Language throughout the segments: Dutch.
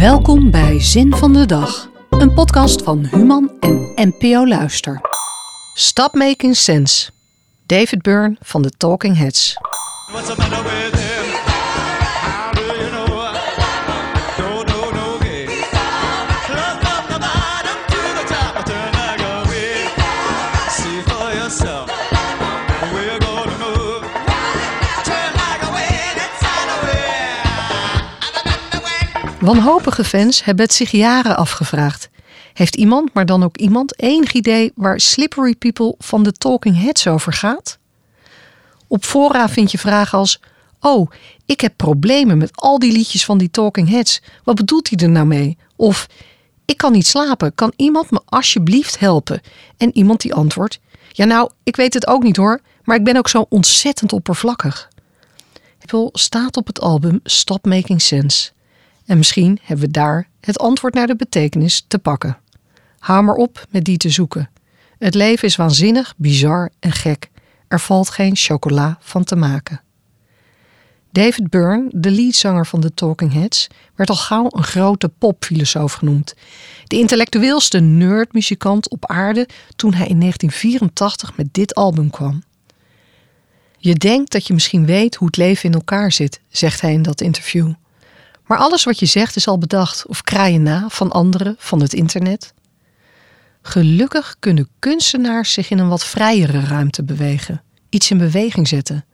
Welkom bij Zin van de Dag, een podcast van Human en NPO Luister. Stop Making Sense. David Byrne van de Talking Heads. Wanhopige fans hebben het zich jaren afgevraagd. Heeft iemand, maar dan ook iemand, enig idee waar Slippery People van de Talking Heads over gaat? Op fora vind je vragen als: Oh, ik heb problemen met al die liedjes van die Talking Heads. Wat bedoelt hij er nou mee? Of ik kan niet slapen. Kan iemand me alsjeblieft helpen? En iemand die antwoordt: Ja, nou, ik weet het ook niet hoor, maar ik ben ook zo ontzettend oppervlakkig. Apple staat op het album Stop Making Sense. En misschien hebben we daar het antwoord naar de betekenis te pakken. Hou maar op met die te zoeken. Het leven is waanzinnig, bizar en gek. Er valt geen chocola van te maken. David Byrne, de leadzanger van de Talking Heads, werd al gauw een grote popfilosoof genoemd. De intellectueelste nerdmuzikant op aarde toen hij in 1984 met dit album kwam. Je denkt dat je misschien weet hoe het leven in elkaar zit, zegt hij in dat interview. Maar alles wat je zegt is al bedacht of kraai je na van anderen, van het internet. Gelukkig kunnen kunstenaars zich in een wat vrijere ruimte bewegen, iets in beweging zetten.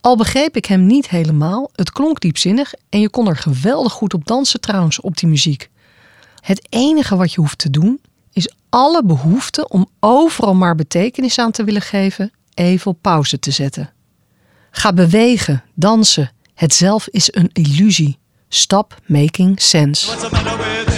Al begreep ik hem niet helemaal, het klonk diepzinnig en je kon er geweldig goed op dansen trouwens op die muziek. Het enige wat je hoeft te doen is alle behoefte om overal maar betekenis aan te willen geven even op pauze te zetten. Ga bewegen, dansen. Het zelf is een illusie. Stop making sense.